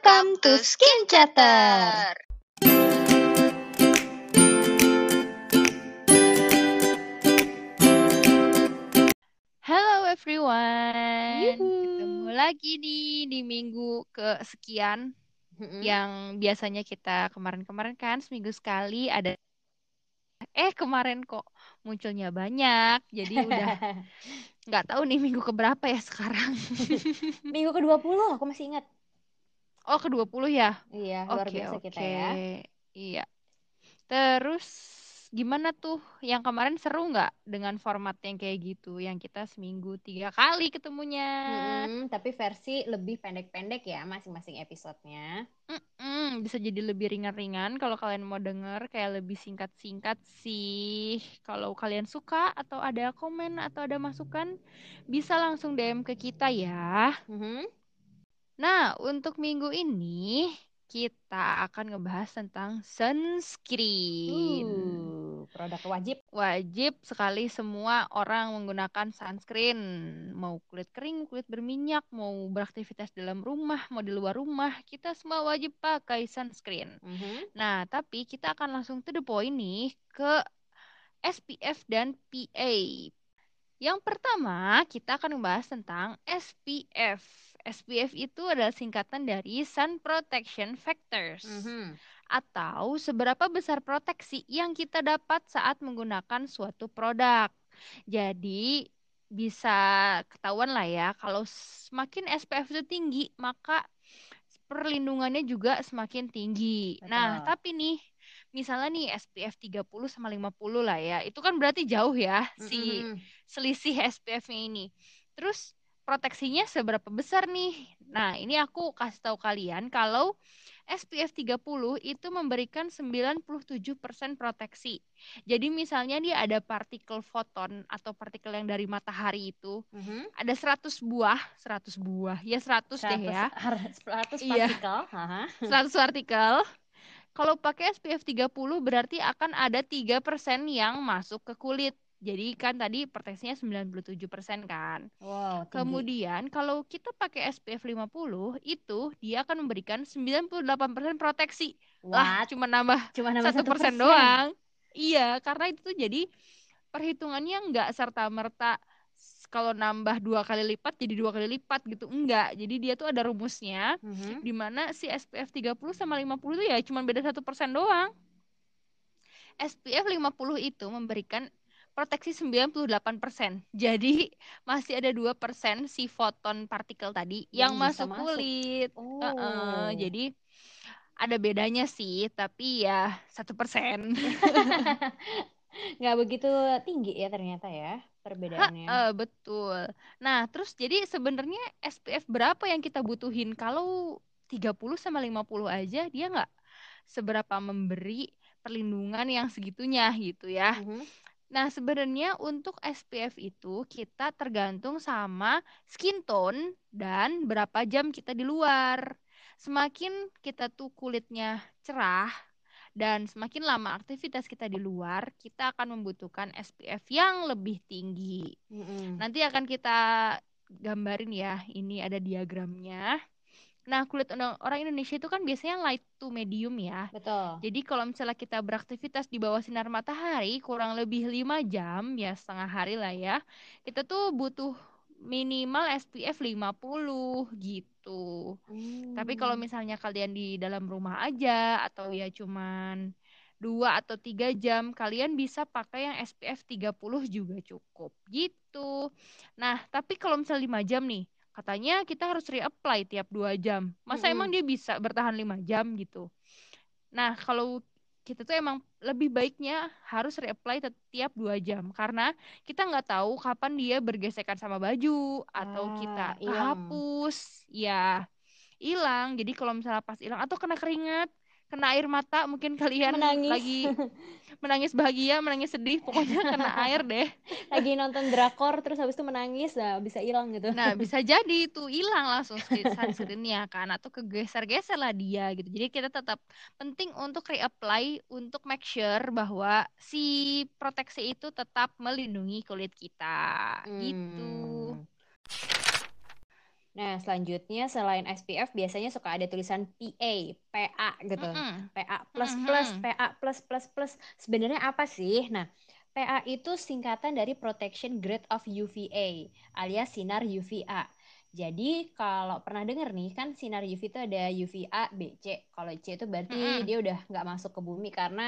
Welcome to Skin Chatter. Halo everyone, Yuhu. ketemu lagi nih di minggu kesekian Mm-mm. yang biasanya kita kemarin-kemarin kan seminggu sekali ada eh kemarin kok munculnya banyak jadi udah nggak tahu nih minggu keberapa ya sekarang Minggu ke-20 aku masih ingat. Oh ke 20 ya Iya, luar oke biasa oke kita ya. iya terus gimana tuh yang kemarin seru nggak dengan format yang kayak gitu yang kita seminggu tiga kali ketemunya Mm-mm, tapi versi lebih pendek-pendek ya masing-masing episodenya. Mm-mm, bisa jadi lebih ringan-ringan kalau kalian mau denger kayak lebih singkat-singkat sih. Kalau kalian suka atau ada komen atau ada masukan bisa langsung DM ke kita ya. Mhm. Nah, untuk minggu ini kita akan ngebahas tentang sunscreen. Uh, produk wajib. Wajib sekali semua orang menggunakan sunscreen. Mau kulit kering, kulit berminyak, mau beraktivitas dalam rumah, mau di luar rumah, kita semua wajib pakai sunscreen. Mhm. Nah, tapi kita akan langsung to the point nih ke SPF dan PA. Yang pertama, kita akan membahas tentang SPF. SPF itu adalah singkatan dari Sun Protection Factors Mhm. atau seberapa besar proteksi yang kita dapat saat menggunakan suatu produk. Jadi bisa ketahuan lah ya kalau semakin SPF itu tinggi maka perlindungannya juga semakin tinggi. Nah, Betul. tapi nih misalnya nih SPF 30 sama 50 lah ya. Itu kan berarti jauh ya si Mm-mm. selisih SPF-nya ini. Terus proteksinya seberapa besar nih? Nah, ini aku kasih tahu kalian kalau SPF 30 itu memberikan 97% proteksi. Jadi misalnya dia ada partikel foton atau partikel yang dari matahari itu Mhm. ada 100 buah, 100 buah. Ya 100 deh 100 ya. 100 Iya. partikel. Haha. 100 partikel. Kalau pakai SPF 30 berarti akan ada 3% yang masuk ke kulit. Jadi kan tadi proteksinya 97% kan. Wow, tinggi. Kemudian kalau kita pakai SPF 50 itu dia akan memberikan 98% proteksi. Lah, What? cuma nambah Cuma nambah 1% 1%. doang. Iya, karena itu tuh jadi perhitungannya nggak serta merta kalau nambah dua kali lipat jadi dua kali lipat gitu. Enggak. Jadi dia tuh ada rumusnya Mhm. di mana si SPF 30 sama 50 itu ya cuma beda satu persen doang. SPF 50 itu memberikan proteksi 98%. Jadi masih ada 2% si foton partikel tadi yang, Yang masuk masuk. kulit. Oh. Heeh, jadi ada bedanya sih, tapi ya satu persen. Nggak begitu tinggi ya ternyata ya perbedaannya. Heeh, betul. Nah, terus jadi sebenarnya SPF berapa yang kita butuhin? Kalau 30 sama 50 aja dia nggak seberapa memberi perlindungan yang segitunya gitu ya. Mhm. Nah, sebenarnya untuk SPF itu kita tergantung sama skin tone dan berapa jam kita di luar. Semakin kita tuh kulitnya cerah dan semakin lama aktivitas kita di luar, kita akan membutuhkan SPF yang lebih tinggi. Mm-mm. Nanti akan kita gambarin ya, ini ada diagramnya. Nah, kulit orang Indonesia itu kan biasanya light to medium ya. Betul. Jadi kalau misalnya kita beraktivitas di bawah sinar matahari kurang lebih 5 jam, ya setengah hari lah ya. Kita tuh butuh minimal SPF 50 gitu. Tapi kalau Hmm. misalnya kalian di dalam rumah aja atau ya cuman dua atau tiga jam, kalian bisa pakai yang SPF 30 juga cukup gitu. Nah, tapi kalau misalnya 5 jam nih, katanya kita harus reapply tiap dua jam. Masa Mm-mm. emang dia bisa bertahan 5 jam gitu? Nah, kalau kita tuh emang lebih baiknya harus reapply tiap dua jam karena kita nggak tahu kapan dia bergesekan sama baju atau kita Ah, hilang. kehapus, ya hilang. Jadi kalau misalnya pas hilang atau kena keringat, kena air mata, mungkin kalian Menangis. lagi menangis bahagia, menangis sedih, pokoknya kena air deh. Lagi nonton drakor terus habis itu menangis, nah bisa hilang gitu. Nah, bisa jadi itu hilang langsung screen- sunscreen-nya kan atau kegeser-geser lah dia gitu. Jadi kita tetap penting untuk reapply untuk make sure bahwa si proteksi itu tetap melindungi kulit kita gitu. Hmm. Nah, selanjutnya selain SPF biasanya suka ada tulisan PA, PA gitu. Mm-mm. PA plus plus, Mhm. PA plus plus plus. Sebenarnya apa sih? Nah, PA itu singkatan dari Protection Grade of UVA alias sinar UVA. Jadi kalau pernah dengar nih kan sinar UV itu ada UVA, B, C. Kalau C itu berarti Mm-mm. dia udah nggak masuk ke bumi karena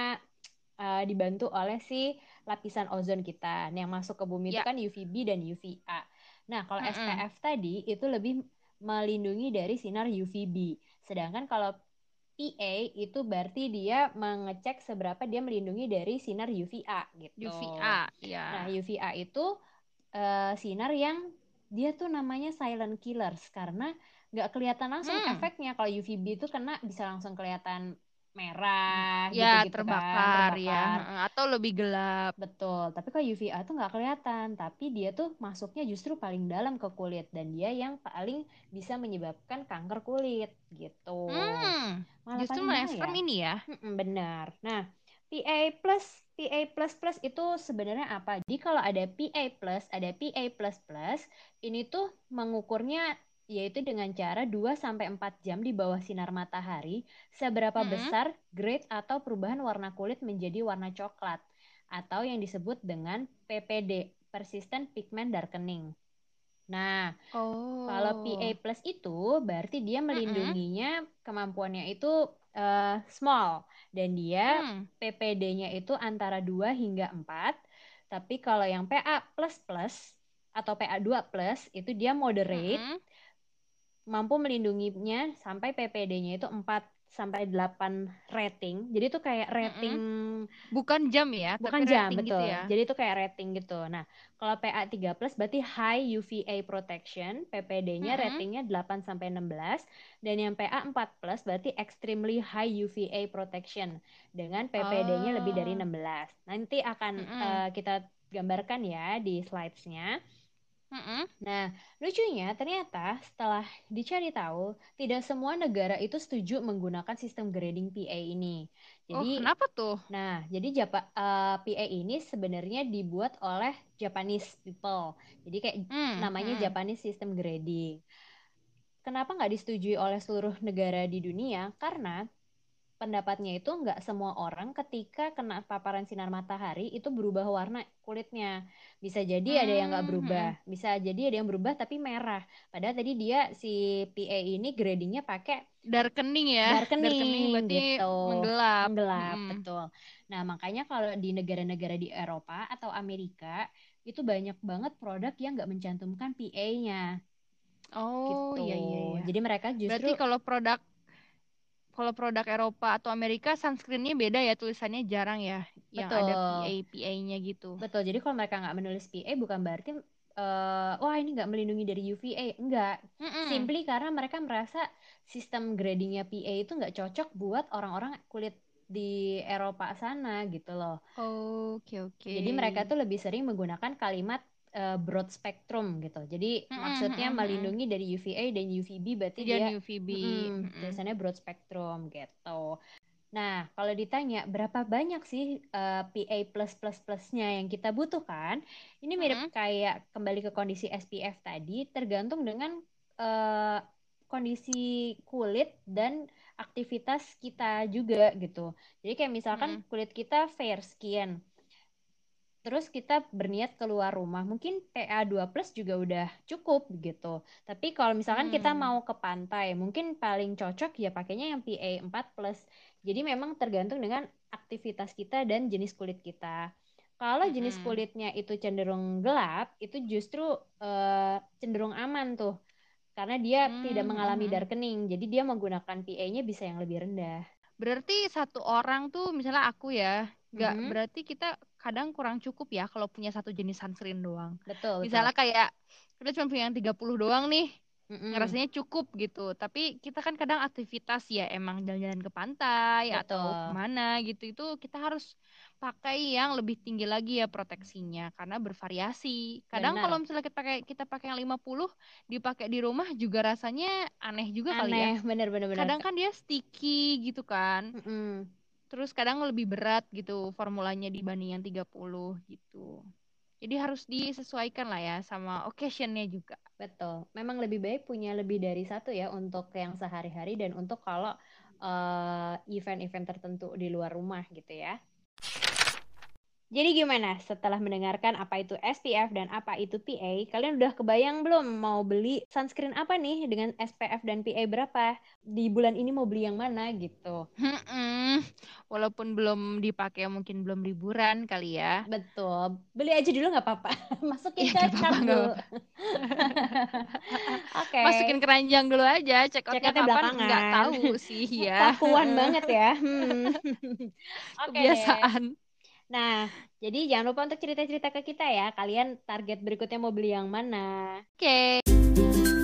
uh, dibantu oleh si lapisan ozon kita. Nah, Yang masuk ke bumi itu Ya. kan UVB dan UVA. Nah, kalau Mm-mm. SPF tadi itu lebih melindungi dari sinar UVB. Sedangkan kalau PA itu berarti dia mengecek seberapa dia melindungi dari sinar UVA gitu. UVA, ya. Nah, UVA itu eh, sinar yang dia tuh namanya silent killers karena nggak kelihatan langsung Hmm. efeknya. Kalau UVB itu kena bisa langsung kelihatan merah ya gitu-gitu kan, terbakar ya, terbakar. Heeh, atau lebih gelap. Betul, tapi kalau UVA tuh nggak kelihatan, tapi dia tuh masuknya justru paling dalam ke kulit dan dia yang paling bisa menyebabkan kanker kulit gitu. Hmm, Malah justru bahaya. serem ini ya. Mm-mm, benar. Nah, PA plus PA plus plus itu sebenarnya apa? Jadi kalau ada PA plus, ada PA plus plus, ini tuh mengukurnya yaitu dengan cara 2 sampai 4 jam di bawah sinar matahari, seberapa Mm-mm. besar grade atau perubahan warna kulit menjadi warna coklat atau yang disebut dengan PPD, persistent pigment darkening. Nah, Oh. kalau PA plus itu berarti dia melindunginya kemampuannya itu eh, small dan dia Hmm, PPD-nya itu antara 2 hingga 4. Tapi kalau yang PA plus plus atau PA2 plus itu dia moderate, mm-mm. Mampu melindunginya sampai PPD-nya itu 4 sampai 8 rating. Jadi itu kayak rating Bukan jam ya, bukan tapi jam, rating betul. gitu ya. Jadi itu kayak rating gitu. Nah, kalau PA 3 plus berarti high UVA protection, PPD-nya Mm-mm. ratingnya 8 sampai 16 dan yang PA 4 plus berarti extremely high UVA protection dengan PPD-nya lebih dari Oh. 16. Nanti akan Mm-mm. eh, kita gambarkan ya di slides-nya. Mm-mm. Nah, lucunya ternyata setelah dicari tahu, tidak semua negara itu setuju menggunakan sistem grading PA ini. Oh, Jadi kenapa tuh? Nah, jadi Japa, eh, PA ini sebenarnya dibuat oleh Japanese people. Jadi kayak Hmm, namanya hmm. Japanese system grading. Kenapa nggak disetujui oleh seluruh negara di dunia? Karena pendapatnya itu nggak semua orang ketika kena paparan sinar matahari itu berubah warna kulitnya. Bisa jadi ada yang nggak Hmm, berubah, bisa jadi ada yang berubah tapi merah. Padahal tadi dia si PA ini gradingnya pakai Darkening ya. Darkening, berarti gitu. menggelap. menggelap, Mm-mm. betul. Nah, makanya kalau di negara-negara di Eropa atau Amerika itu banyak banget produk yang nggak mencantumkan PA-nya Oh, gitu. iya iya iya. Jadi mereka justru Berarti kalau produk kalau produk Eropa atau Amerika sunscreennya beda ya tulisannya jarang ya yang ada Betul. PA PA-nya gitu. betul. Jadi kalau mereka nggak menulis PA bukan berarti eh, wah ini nggak melindungi dari UVA, enggak. Mm-mm. Simply karena mereka merasa sistem gradingnya PA itu nggak cocok buat orang-orang kulit di Eropa sana gitu loh. Oke oke. Jadi mereka tuh lebih sering menggunakan kalimat eh, broad spectrum gitu. Jadi Mm-mm, maksudnya melindungi dari UVA dan UVB berarti dan dia UVB. mm, Mm-mm. tulisannya broad spectrum gitu. Nah, kalau ditanya berapa banyak sih eh, PA plus plus plusnya yang kita butuhkan, ini mirip kayak kembali ke kondisi SPF tadi, tergantung dengan eh, kondisi kulit dan aktivitas kita juga gitu. Jadi kayak misalkan Mm-mm. kulit kita fair skin, terus kita berniat keluar rumah, mungkin PA2 plus juga udah cukup gitu. Tapi kalau misalkan kita Hmm. mau ke pantai, mungkin paling cocok ya pakainya yang PA4 plus. Jadi memang tergantung dengan aktivitas kita dan jenis kulit kita. Kalau jenis Mm-mm. kulitnya itu cenderung gelap, itu justru eh, cenderung aman tuh. Karena dia tidak Hmm, mengalami mm-mm. darkening. Jadi dia menggunakan PA-nya bisa yang lebih rendah. Berarti satu orang tuh misalnya aku ya, nggak Mhm. berarti kita kadang kurang cukup ya kalau punya satu jenis sunscreen doang. Betul, betul. Misalnya kayak kita cuma punya yang 30 doang nih, Mm-mm. ngerasanya cukup gitu. Tapi kita kan kadang aktivitas ya emang jalan-jalan ke pantai atau Betul. ke mana gitu. Itu kita harus pakai yang lebih tinggi lagi ya proteksinya karena bervariasi. Kadang Benar. kalau misalnya kita pakai kita pakai yang 50 dipakai di rumah juga rasanya aneh juga kali ya. Aneh, bener-bener. bener. Kadang kan dia sticky gitu kan. Mm-mm. Terus kadang lebih berat gitu formulanya dibanding yang 30 gitu. Jadi harus disesuaikan lah ya sama occasionnya juga. Betul. Memang lebih baik punya lebih dari satu ya untuk yang sehari-hari dan untuk kalau uh, event-event tertentu di luar rumah gitu ya. Jadi gimana setelah mendengarkan apa itu SPF dan apa itu PA? Kalian udah kebayang belum mau beli sunscreen apa nih dengan SPF dan PA berapa? Di bulan ini mau beli yang mana gitu? Hmm, walaupun belum dipakai mungkin belum liburan kali ya. Betul. Beli aja dulu nggak apa-apa. Masukin ya, ke dulu. Oke. okay. Masukin keranjang dulu aja. Cek outnya kapan nggak tahu sih ya. Takuan banget ya. Hmm. okay. Kebiasaan. Nah, jadi jangan lupa untuk cerita-cerita ke kita ya. Kalian target berikutnya mau beli yang mana? Oke. Okay.